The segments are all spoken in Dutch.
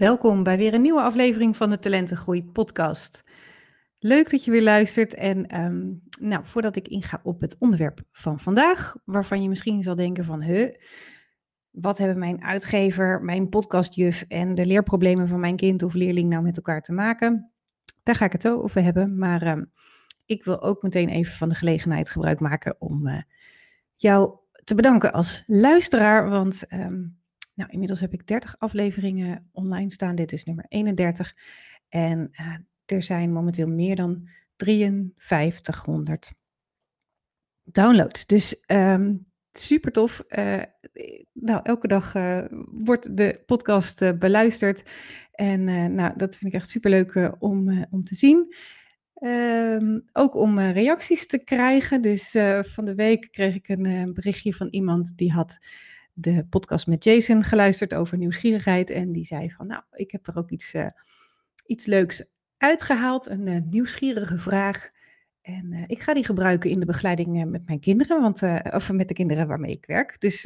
Welkom bij weer een nieuwe aflevering van de Talentengroei podcast. Leuk dat je weer luistert en ehm, nou, voordat ik inga op het onderwerp van vandaag, waarvan je misschien zal denken van, huh, wat hebben mijn uitgever, mijn podcastjuf en de leerproblemen van mijn kind of leerling nou met elkaar te maken? Daar ga ik het over hebben, maar ehm, ik wil ook meteen even van de gelegenheid gebruik maken om uh, jou te bedanken als luisteraar, want ehm, nou, inmiddels heb ik 30 afleveringen online staan. Dit is nummer 31. En uh, er zijn momenteel meer dan 5300 downloads. Dus um, super tof. Uh, nou, elke dag wordt de podcast beluisterd. En nou, dat vind ik echt super leuk om, om te zien. Um, ook om reacties te krijgen. Dus van de week kreeg ik een berichtje van iemand die had de podcast met Jason geluisterd over nieuwsgierigheid. En die zei van, nou, ik heb er ook iets, uh, iets leuks uitgehaald. Een uh, nieuwsgierige vraag. En uh, ik ga die gebruiken in de begeleiding met mijn kinderen, want, of met de kinderen waarmee ik werk. Dus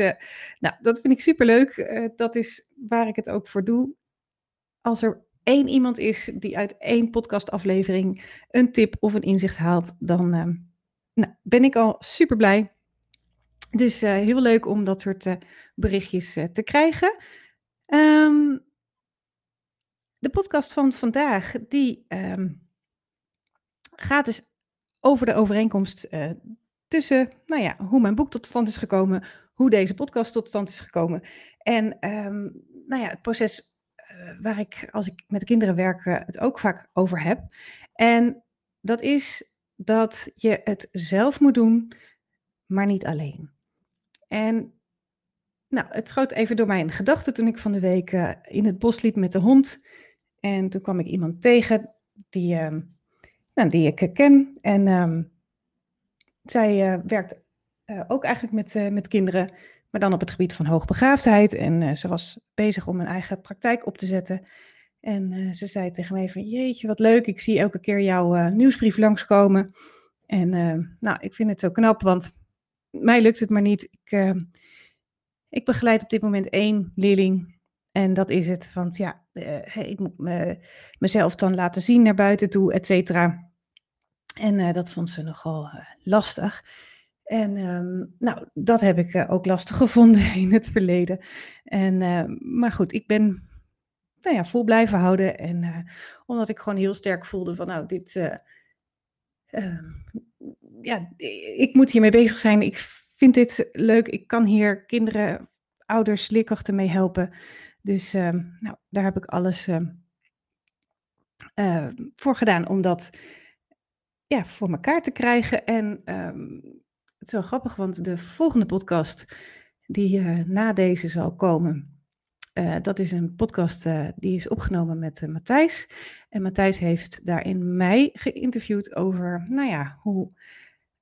nou, dat vind ik superleuk. dat is waar ik het ook voor doe. Als er één iemand is die uit één podcastaflevering een tip of een inzicht haalt, dan nou, ben ik al super blij. Dus uh, heel leuk om dat soort uh, berichtjes uh, te krijgen. Um, de podcast van vandaag, die um, gaat dus over de overeenkomst tussen, nou ja, hoe mijn boek tot stand is gekomen, hoe deze podcast tot stand is gekomen. En um, nou ja, het proces waar ik, als ik met de kinderen werk, het ook vaak over heb. En dat is dat je het zelf moet doen, maar niet alleen. En nou, het schoot even door mijn gedachten toen ik van de week uh, in het bos liep met de hond. En toen kwam ik iemand tegen die, uh, nou, die ik ken. En uh, zij uh, werkt ook eigenlijk met, met kinderen, maar dan op het gebied van hoogbegaafdheid. En ze was bezig om een eigen praktijk op te zetten. En ze zei tegen mij van, jeetje, wat leuk, ik zie elke keer jouw nieuwsbrief langskomen. En nou, ik vind het zo knap, want mij lukt het maar niet. Ik, uh, ik begeleid op dit moment één leerling. En dat is het. Want ja, uh, ik moet me, mezelf dan laten zien naar buiten toe, et cetera. En uh, dat vond ze nogal lastig. En um, nou, dat heb ik ook lastig gevonden in het verleden. En, maar goed, ik ben nou ja, vol blijven houden. En omdat ik gewoon heel sterk voelde van nou, dit ehm, ja, ik moet hiermee bezig zijn. Ik vind dit leuk. Ik kan hier kinderen, ouders, leerkrachten mee helpen. Dus uh, nou, daar heb ik alles uh, uh, voor gedaan om dat ja, voor elkaar te krijgen. En het is wel grappig, want de volgende podcast die na deze zal komen, uh, dat is een podcast uh, die is opgenomen met Matthijs. En Matthijs heeft daarin mij geïnterviewd over, nou ja, hoe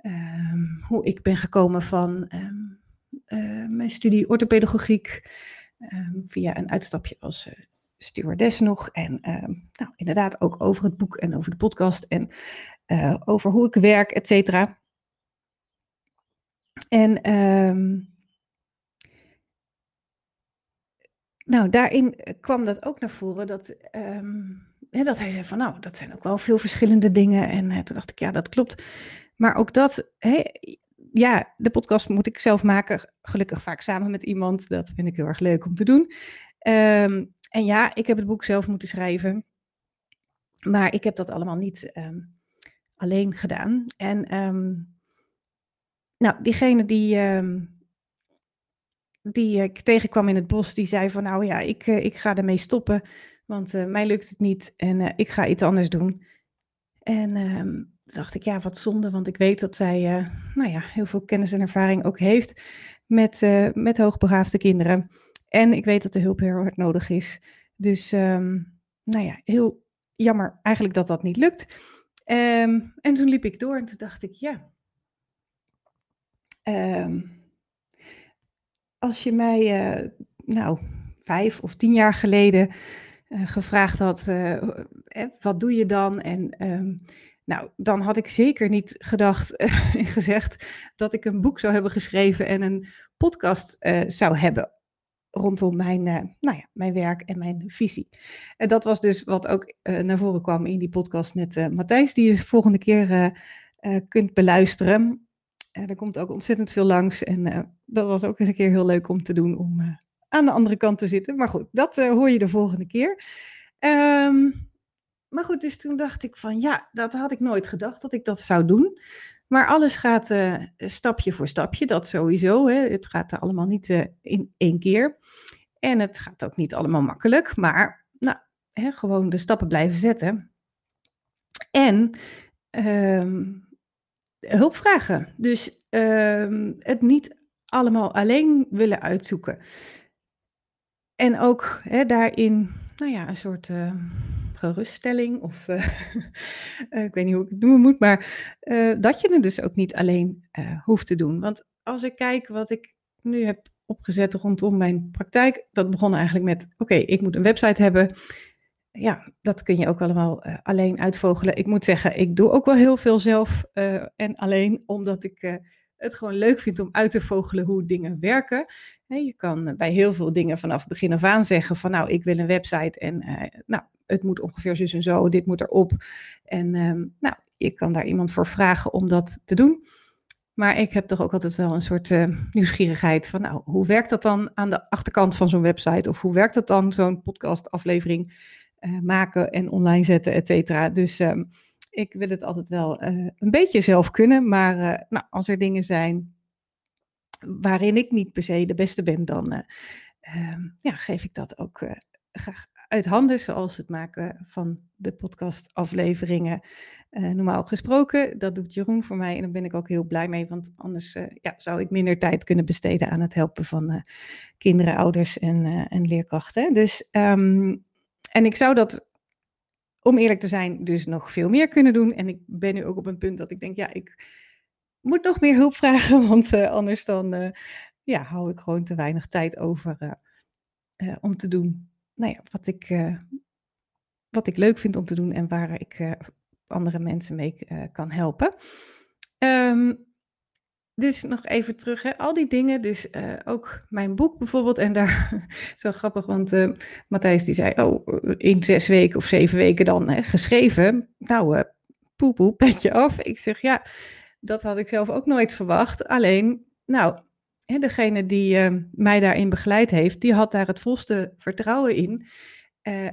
um, hoe ik ben gekomen van um, uh, mijn studie orthopedagogiek um, via een uitstapje als uh, stewardess nog. En nou, inderdaad ook over het boek en over de podcast en uh, over hoe ik werk, et cetera. En nou, daarin kwam dat ook naar voren dat, hè, dat hij zei van nou, dat zijn ook wel veel verschillende dingen. En toen dacht ik, ja, dat klopt. Maar ook dat, ja, de podcast moet ik zelf maken. Gelukkig vaak samen met iemand. Dat vind ik heel erg leuk om te doen. Um, en ja, ik heb het boek zelf moeten schrijven. Maar ik heb dat allemaal niet um, alleen gedaan. En um, nou, diegene die, die ik tegenkwam in het bos, die zei van nou ja, ik, uh, ik ga ermee stoppen. Want uh, mij lukt het niet en uh, ik ga iets anders doen. En dacht ik, ja, wat zonde, want ik weet dat zij uh, nou ja, heel veel kennis en ervaring ook heeft met, uh, met hoogbegaafde kinderen. En ik weet dat de hulp heel hard nodig is. Dus um, nou ja, heel jammer eigenlijk dat dat niet lukt. Um, en toen liep ik door en toen dacht ik, ja. Um, als je mij, uh, nou, vijf of tien jaar geleden gevraagd had, wat doe je dan? En nou, dan had ik zeker niet gedacht en gezegd dat ik een boek zou hebben geschreven en een podcast uh, zou hebben. rondom mijn, nou ja, mijn werk en mijn visie. En dat was dus wat ook naar voren kwam in die podcast met Matthijs, die je de volgende keer kunt beluisteren. er komt ook ontzettend veel langs en dat was ook eens een keer heel leuk om te doen, om aan de andere kant te zitten. Maar goed, dat hoor je de volgende keer. Um, maar goed, dus toen dacht ik van ja, dat had ik nooit gedacht dat ik dat zou doen. Maar alles gaat uh, stapje voor stapje, dat sowieso. Hè. Het gaat er allemaal niet uh, in één keer. En het gaat ook niet allemaal makkelijk, maar nou, hè, gewoon de stappen blijven zetten. En um, hulp vragen. Dus um, het niet allemaal alleen willen uitzoeken. En ook hè, daarin, nou ja, een soort. Uh, geruststelling of uh, ik weet niet hoe ik het noemen moet, maar uh, dat je het dus ook niet alleen hoeft te doen. Want als ik kijk wat ik nu heb opgezet rondom mijn praktijk, dat begon eigenlijk met, oké, ik moet een website hebben. Ja, dat kun je ook allemaal alleen uitvogelen. Ik moet zeggen, ik doe ook wel heel veel zelf en alleen, omdat ik het gewoon leuk vind om uit te vogelen hoe dingen werken. je kan bij heel veel dingen vanaf begin af aan zeggen van nou, ik wil een website en nou, het moet ongeveer zo en zo, dit moet erop. En um, nou, je kan daar iemand voor vragen om dat te doen. Maar ik heb toch ook altijd wel een soort uh, nieuwsgierigheid van, nou, hoe werkt dat dan aan de achterkant van zo'n website? Of hoe werkt dat dan, zo'n podcastaflevering uh, maken en online zetten, et cetera. Dus um, ik wil het altijd wel uh, een beetje zelf kunnen. Maar nou, als er dingen zijn waarin ik niet per se de beste ben, dan ja, geef ik dat ook graag uit handen, zoals het maken van de podcastafleveringen. Uh, normaal gesproken, dat doet Jeroen voor mij en daar ben ik ook heel blij mee, want anders ja, zou ik minder tijd kunnen besteden aan het helpen van kinderen, ouders en, en leerkrachten. Dus, um, en ik zou dat, om eerlijk te zijn, dus nog veel meer kunnen doen. En ik ben nu ook op een punt dat ik denk, ja, ik moet nog meer hulp vragen, want anders dan ja, hou ik gewoon te weinig tijd over om te doen nou ja, wat, ik, wat ik leuk vind om te doen en waar ik andere mensen mee kan helpen. Um, dus nog even terug, hè. al die dingen, dus ook mijn boek bijvoorbeeld. En daar, zo grappig, want Matthijs die zei, oh, in zes weken of zeven weken dan hè, geschreven. Nou, poepoe, petje af. Ik zeg, ja, dat had ik zelf ook nooit verwacht. Alleen, nou, degene die uh, mij daarin begeleid heeft, die had daar het volste vertrouwen in uh,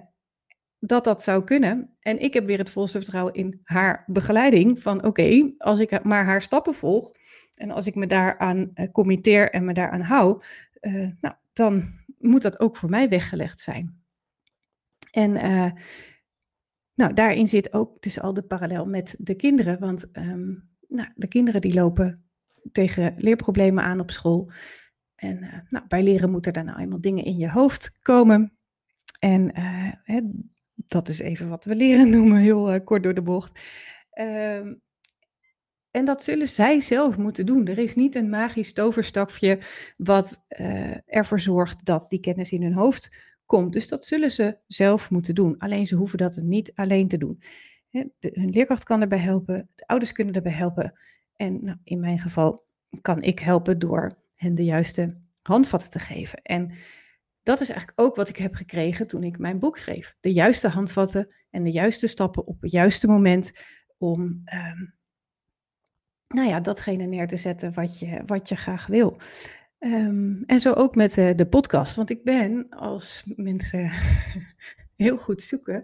dat dat zou kunnen. En ik heb weer het volste vertrouwen in haar begeleiding. Van oké, als ik maar haar stappen volg en als ik me daaraan uh, committeer en me daaraan hou, nou, dan moet dat ook voor mij weggelegd zijn. En nou, daarin zit ook dus al de parallel met de kinderen. Want um, nou, de kinderen die lopen tegen leerproblemen aan op school. En nou, bij leren moeten er nou eenmaal dingen in je hoofd komen. En dat is even wat we leren noemen, heel uh, kort door de bocht. Ehm, en dat zullen zij zelf moeten doen. Er is niet een magisch toverstafje wat ervoor zorgt dat die kennis in hun hoofd komt. Dus dat zullen ze zelf moeten doen. Alleen ze hoeven dat niet alleen te doen. Hun leerkracht kan erbij helpen, de ouders kunnen erbij helpen. En nou, in mijn geval kan ik helpen door hen de juiste handvatten te geven. En dat is eigenlijk ook wat ik heb gekregen toen ik mijn boek schreef. De juiste handvatten en de juiste stappen op het juiste moment om um, nou ja, datgene neer te zetten wat je, wat je graag wil. Um, en zo ook met uh, de podcast. Want ik ben, als mensen heel goed zoeken,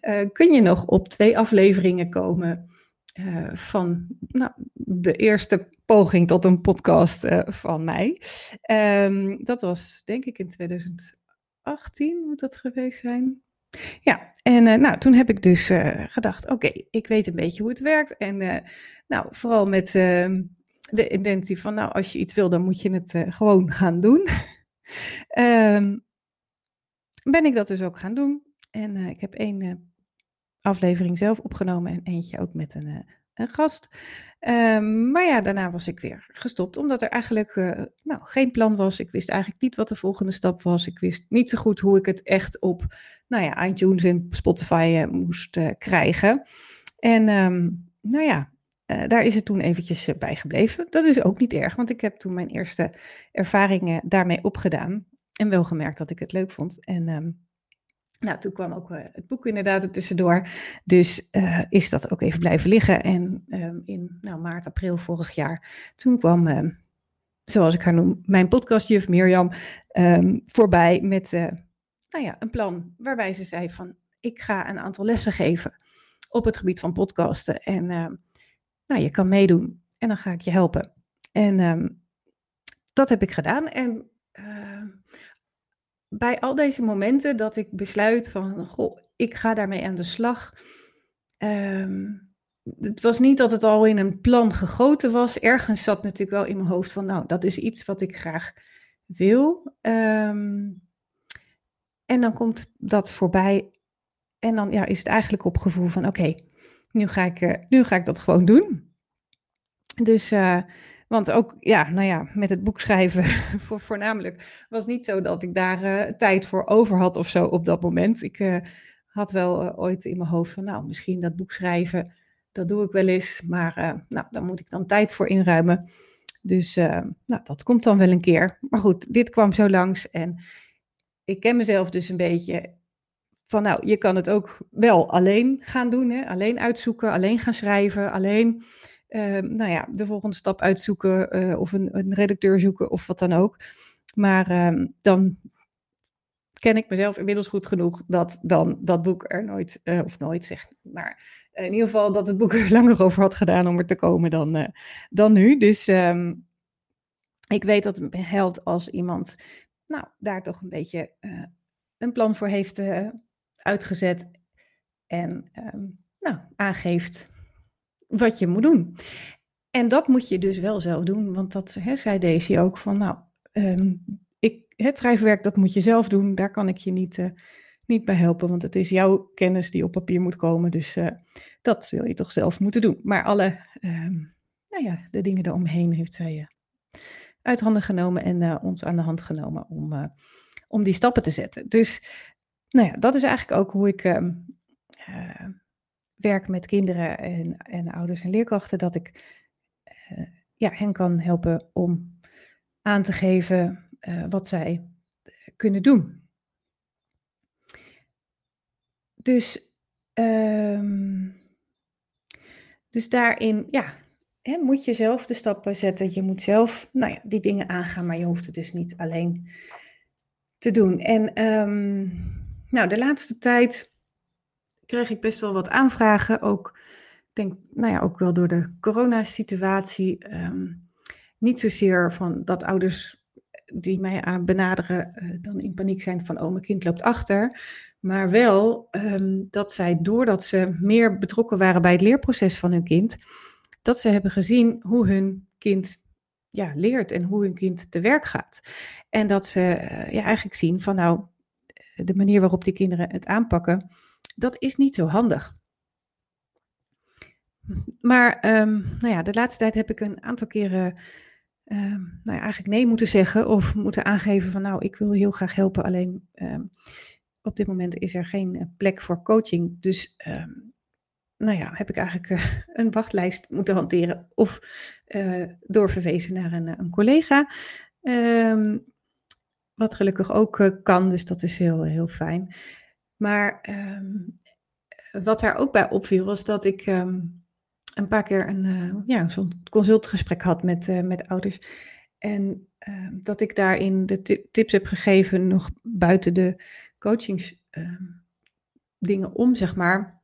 uh, kun je nog op twee afleveringen komen uh, van nou, de eerste poging tot een podcast uh, van mij. Um, dat was denk ik in 2018 moet dat geweest zijn. Ja, en uh, nou, toen heb ik dus gedacht, oké, ik weet een beetje hoe het werkt. En nou, vooral met ehm, de intentie van, nou, als je iets wil, dan moet je het gewoon gaan doen. um, ben ik dat dus ook gaan doen. En ik heb één aflevering zelf opgenomen en eentje ook met een, eh, een gast. Um, maar ja, daarna was ik weer gestopt, omdat er eigenlijk uh, nou, geen plan was. Ik wist eigenlijk niet wat de volgende stap was. Ik wist niet zo goed hoe ik het echt op nou ja, iTunes en Spotify uh, moest krijgen. En um, nou ja, daar is het toen eventjes bij gebleven. Dat is ook niet erg, want ik heb toen mijn eerste ervaringen daarmee opgedaan. en wel gemerkt dat ik het leuk vond. En ehm, nou, toen kwam ook het boek inderdaad er tussendoor. Dus is dat ook even blijven liggen. En ehm, in nou, maart, april vorig jaar, toen kwam, ehm, zoals ik haar noem, mijn podcastjuf Mirjam voorbij met nou ja, een plan waarbij ze zei van, ik ga een aantal lessen geven op het gebied van podcasten. En nou, je kan meedoen en dan ga ik je helpen. En ehm, dat heb ik gedaan. En ehm, bij al deze momenten dat ik besluit van, goh, ik ga daarmee aan de slag. Ehm, het was niet dat het al in een plan gegoten was. Ergens zat natuurlijk wel in mijn hoofd van, nou, dat is iets wat ik graag wil. en dan komt dat voorbij. En dan ja, is het eigenlijk op gevoel van, oké, nu, ga ik, uh, nu ga ik dat gewoon doen. Dus, uh, want ook, ja, nou ja, met het boek schrijven voor, voornamelijk was niet zo dat ik daar uh, tijd voor over had of zo op dat moment. Ik uh, had wel ooit in mijn hoofd van, nou, misschien dat boek schrijven, dat doe ik wel eens, maar nou, daar moet ik dan tijd voor inruimen. Dus, nou, dat komt dan wel een keer. Maar goed, dit kwam zo langs en ik ken mezelf dus een beetje van, nou, je kan het ook wel alleen gaan doen, hè? alleen uitzoeken, alleen gaan schrijven, alleen nou ja, de volgende stap uitzoeken uh, of een, een, redacteur zoeken of wat dan ook. Maar uh, dan ken ik mezelf inmiddels goed genoeg dat dan dat boek er nooit, uh, of nooit zegt, maar in ieder geval dat het boek er langer over had gedaan om er te komen dan, uh, dan nu. Dus um, ik weet dat het helpt als iemand nou, daar toch een beetje een plan voor heeft uitgezet en nou, aangeeft wat je moet doen. En dat moet je dus wel zelf doen, want dat hè, zei Daisy ook van, nou, um, ik, het schrijfwerk dat moet je zelf doen, daar kan ik je niet, uh, niet bij helpen, want het is jouw kennis die op papier moet komen, dus uh, dat zul je toch zelf moeten doen. Maar alle, um, nou ja, de dingen eromheen heeft zij uh, uit handen genomen en ons aan de hand genomen om, om die stappen te zetten. Dus, nou ja, dat is eigenlijk ook hoe ik um, werk met kinderen en, en ouders en leerkrachten, dat ik uh, ja, hen kan helpen om aan te geven uh, wat zij kunnen doen. Dus, um, dus daarin, ja, hè, moet je zelf de stappen zetten. Je moet zelf, nou ja, die dingen aangaan, maar je hoeft het dus niet alleen te doen. En um, nou, de laatste tijd kreeg ik best wel wat aanvragen. Ook, denk, nou ja, ook wel door de coronasituatie. Um, niet zozeer van dat ouders die mij aan benaderen uh, dan in paniek zijn van oh mijn kind loopt achter. Maar wel um, dat zij doordat ze meer betrokken waren bij het leerproces van hun kind, dat ze hebben gezien hoe hun kind ja, leert en hoe hun kind te werk gaat. En dat ze uh, ja, eigenlijk zien van nou, de manier waarop die kinderen het aanpakken, dat is niet zo handig. Maar um, nou ja, de laatste tijd heb ik een aantal keren um, nou ja, eigenlijk nee moeten zeggen of moeten aangeven van nou, ik wil heel graag helpen, alleen um, op dit moment is er geen eh, plek voor coaching. Dus nou ja, heb ik eigenlijk uh, een wachtlijst moeten hanteren of uh, doorverwezen naar een, een collega. wat gelukkig ook kan, dus dat is heel, heel fijn. Maar um, wat daar ook bij opviel was dat ik um, een paar keer een, uh, ja, zo'n consultgesprek had met, uh, met ouders. En uh, dat ik daarin de tips heb gegeven, nog buiten de coachings ehm, dingen om, zeg maar.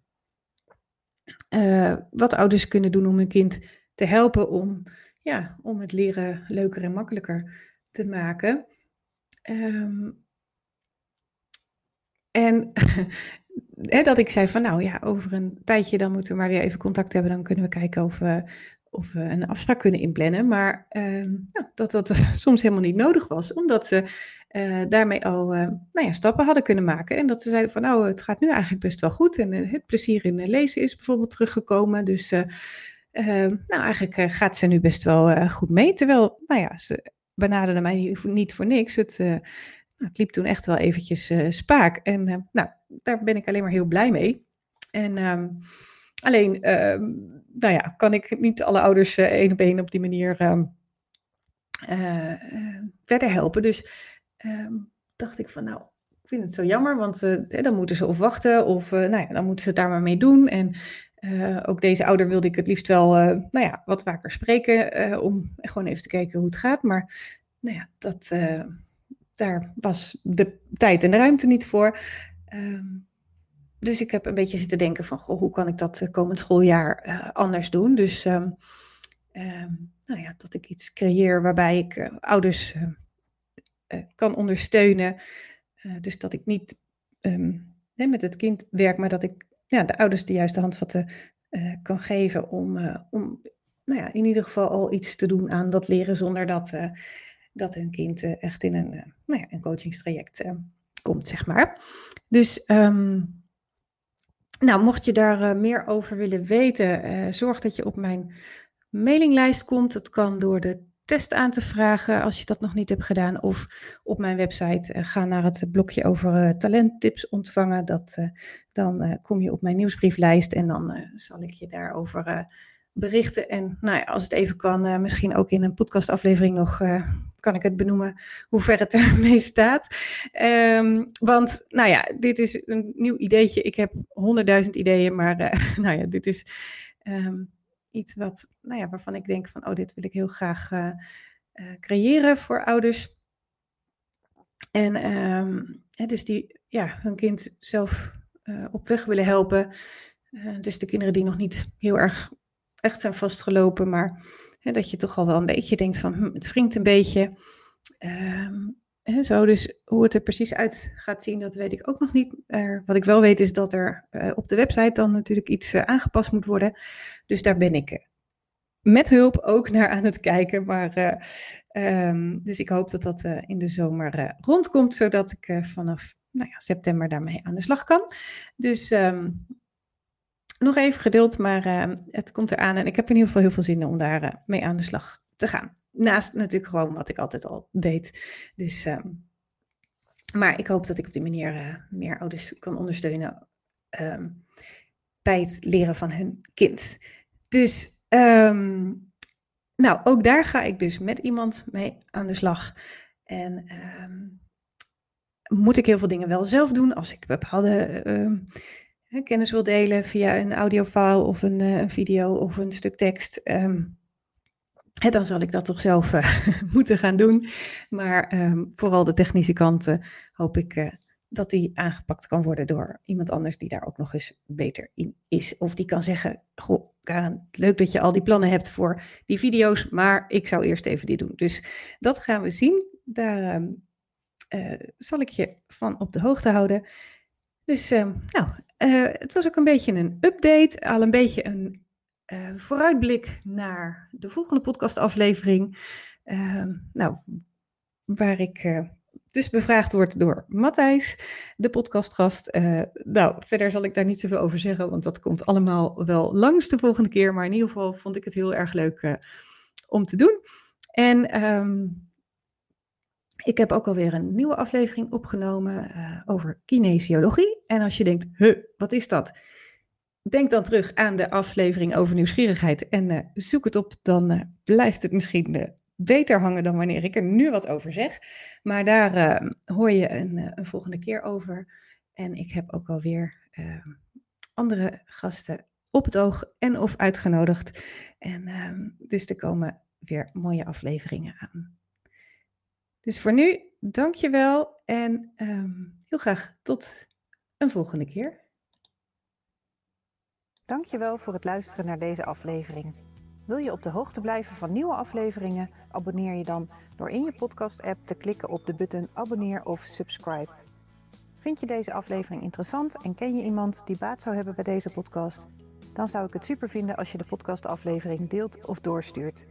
Eh, wat ouders kunnen doen om hun kind te helpen om, ja, om het leren leuker en makkelijker te maken. Um, en dat ik zei van nou ja, over een tijdje dan moeten we maar weer even contact hebben. Dan kunnen we kijken of we, of een afspraak kunnen inplannen. Maar uh, nou, dat dat soms helemaal niet nodig was. Omdat ze uh, daarmee al uh, nou ja, stappen hadden kunnen maken. En dat ze zeiden van nou, het gaat nu eigenlijk best wel goed. En het plezier in lezen is bijvoorbeeld teruggekomen. Dus nou, eigenlijk gaat ze nu best wel goed mee. Terwijl, nou ja, ze benaderde mij niet voor niks. Het nou, het liep toen echt wel eventjes uh, spaak. En uh, nou, daar ben ik alleen maar heel blij mee. En um, alleen, uh, nou ja, kan ik niet alle ouders uh, één op één op die manier um, verder helpen. Dus dacht ik van nou, ik vind het zo jammer, want dan moeten ze of wachten of nou ja, dan moeten ze het daar maar mee doen. En ook deze ouder wilde ik het liefst wel nou ja, wat vaker spreken om gewoon even te kijken hoe het gaat. Maar nou ja, dat, daar was de tijd en de ruimte niet voor. Ehm, dus ik heb een beetje zitten denken van, goh, hoe kan ik dat komend schooljaar anders doen? Dus um, nou ja, dat ik iets creëer waarbij ik uh, ouders kan ondersteunen. dus dat ik niet met het kind werk, maar dat ik ja, de ouders de juiste handvatten kan geven om, om nou ja, in ieder geval al iets te doen aan dat leren zonder dat, dat hun kind echt in een, nou ja, een coachingstraject komt, zeg maar. Dus um, nou, mocht je daar meer over willen weten, zorg dat je op mijn mailinglijst komt. Dat kan door de test aan te vragen als je dat nog niet hebt gedaan. Of op mijn website uh, ga naar het blokje over uh, talenttips ontvangen. Dat, dan kom je op mijn nieuwsbrieflijst en dan zal ik je daarover berichten. En nou ja, als het even kan, misschien ook in een podcastaflevering nog kan ik het benoemen hoe ver het ermee staat. Um, want nou ja, dit is een nieuw ideetje. Ik heb honderdduizend ideeën, maar nou ja, dit is... Um, iets wat, nou ja, waarvan ik denk van, oh, dit wil ik heel graag creëren voor ouders. En um, hè, dus die ja, hun kind zelf op weg willen helpen. dus de kinderen die nog niet heel erg echt zijn vastgelopen, maar hè, dat je toch al wel een beetje denkt van, hm, het wringt een beetje. En zo, dus hoe het er precies uit gaat zien, dat weet ik ook nog niet. Uh, wat ik wel weet is dat er uh, op de website dan natuurlijk iets uh, aangepast moet worden. Dus daar ben ik met hulp ook naar aan het kijken. Maar, um, dus ik hoop dat dat in de zomer rondkomt, zodat ik vanaf nou ja, september daarmee aan de slag kan. Dus um, nog even geduld, maar het komt eraan en ik heb in ieder geval heel veel zin om daar mee aan de slag te gaan. Naast natuurlijk gewoon wat ik altijd al deed. Dus, um, maar ik hoop dat ik op die manier uh, meer ouders kan ondersteunen um, bij het leren van hun kind. Dus, um, nou, ook daar ga ik dus met iemand mee aan de slag. En moet ik heel veel dingen wel zelf doen als ik bepaalde kennis wil delen via een audiofile of een, een video of een stuk tekst. Um, dan zal ik dat toch zelf uh, moeten gaan doen. Maar um, vooral de technische kanten hoop ik uh, dat die aangepakt kan worden door iemand anders die daar ook nog eens beter in is. Of die kan zeggen, goh Karen, leuk dat je al die plannen hebt voor die video's, maar ik zou eerst even die doen. Dus dat gaan we zien. Daar uh, zal ik je van op de hoogte houden. Dus uh, nou, uh, het was ook een beetje een update, al een beetje een uh, vooruitblik naar de volgende podcastaflevering. Nou, waar ik dus bevraagd word door Matthijs, de podcastgast. Nou, verder zal ik daar niet zoveel over zeggen, want dat komt allemaal wel langs de volgende keer. Maar in ieder geval vond ik het heel erg leuk om te doen. En um, ik heb ook alweer een nieuwe aflevering opgenomen over kinesiologie. En als je denkt, huh, wat is dat? Denk dan terug aan de aflevering over nieuwsgierigheid en uh, zoek het op. Dan uh, blijft het misschien beter hangen dan wanneer ik er nu wat over zeg. Maar daar hoor je een, een, volgende keer over. En ik heb ook alweer andere gasten op het oog en of uitgenodigd. En ehm, dus er komen weer mooie afleveringen aan. Dus voor nu, dankjewel en um, heel graag tot een volgende keer. Dankjewel voor het luisteren naar deze aflevering. Wil je op de hoogte blijven van nieuwe afleveringen? Abonneer je dan door in je podcast-app te klikken op de button abonneer of subscribe. Vind je deze aflevering interessant en ken je iemand die baat zou hebben bij deze podcast? Dan zou ik het super vinden als je de podcastaflevering deelt of doorstuurt.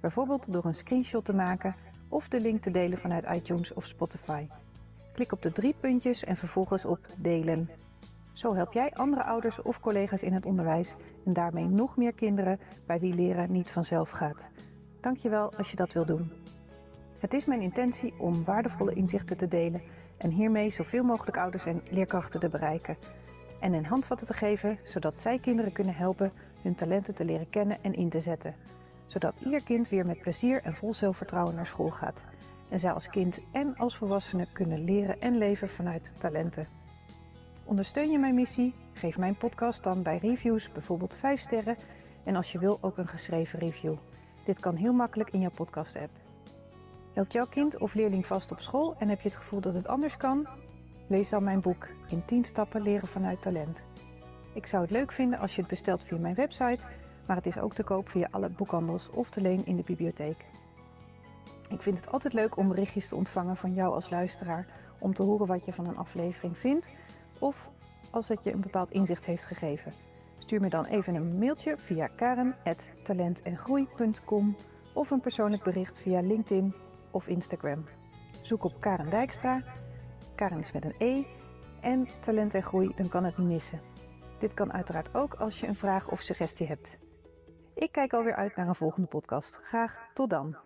Bijvoorbeeld door een screenshot te maken of de link te delen vanuit iTunes of Spotify. Klik op de drie puntjes en vervolgens op delen. Zo help jij andere ouders of collega's in het onderwijs en daarmee nog meer kinderen bij wie leren niet vanzelf gaat. Dankjewel als je dat wil doen. Het is mijn intentie om waardevolle inzichten te delen en hiermee zoveel mogelijk ouders en leerkrachten te bereiken. En een handvatten te geven zodat zij kinderen kunnen helpen hun talenten te leren kennen en in te zetten. Zodat ieder kind weer met plezier en vol zelfvertrouwen naar school gaat. en zij als kind en als volwassene kunnen leren en leven vanuit talenten. Ondersteun je mijn missie? Geef mijn podcast dan bij reviews bijvoorbeeld 5 sterren en als je wil ook een geschreven review. Dit kan heel makkelijk in jouw podcast-app. Loopt jouw kind of leerling vast op school en heb je het gevoel dat het anders kan? Lees dan mijn boek In 10 stappen leren vanuit talent. Ik zou het leuk vinden als je het bestelt via mijn website, maar het is ook te koop via alle boekhandels of te leen in de bibliotheek. Ik vind het altijd leuk om berichtjes te ontvangen van jou als luisteraar om te horen wat je van een aflevering vindt of als het je een bepaald inzicht heeft gegeven. Stuur me dan even een mailtje via karen.talentengroei.com of een persoonlijk bericht via LinkedIn of Instagram. Zoek op Karen Dijkstra. Karen is met een E. En talent en groei, dan kan het niet missen. Dit kan uiteraard ook als je een vraag of suggestie hebt. Ik kijk alweer uit naar een volgende podcast. Graag tot dan.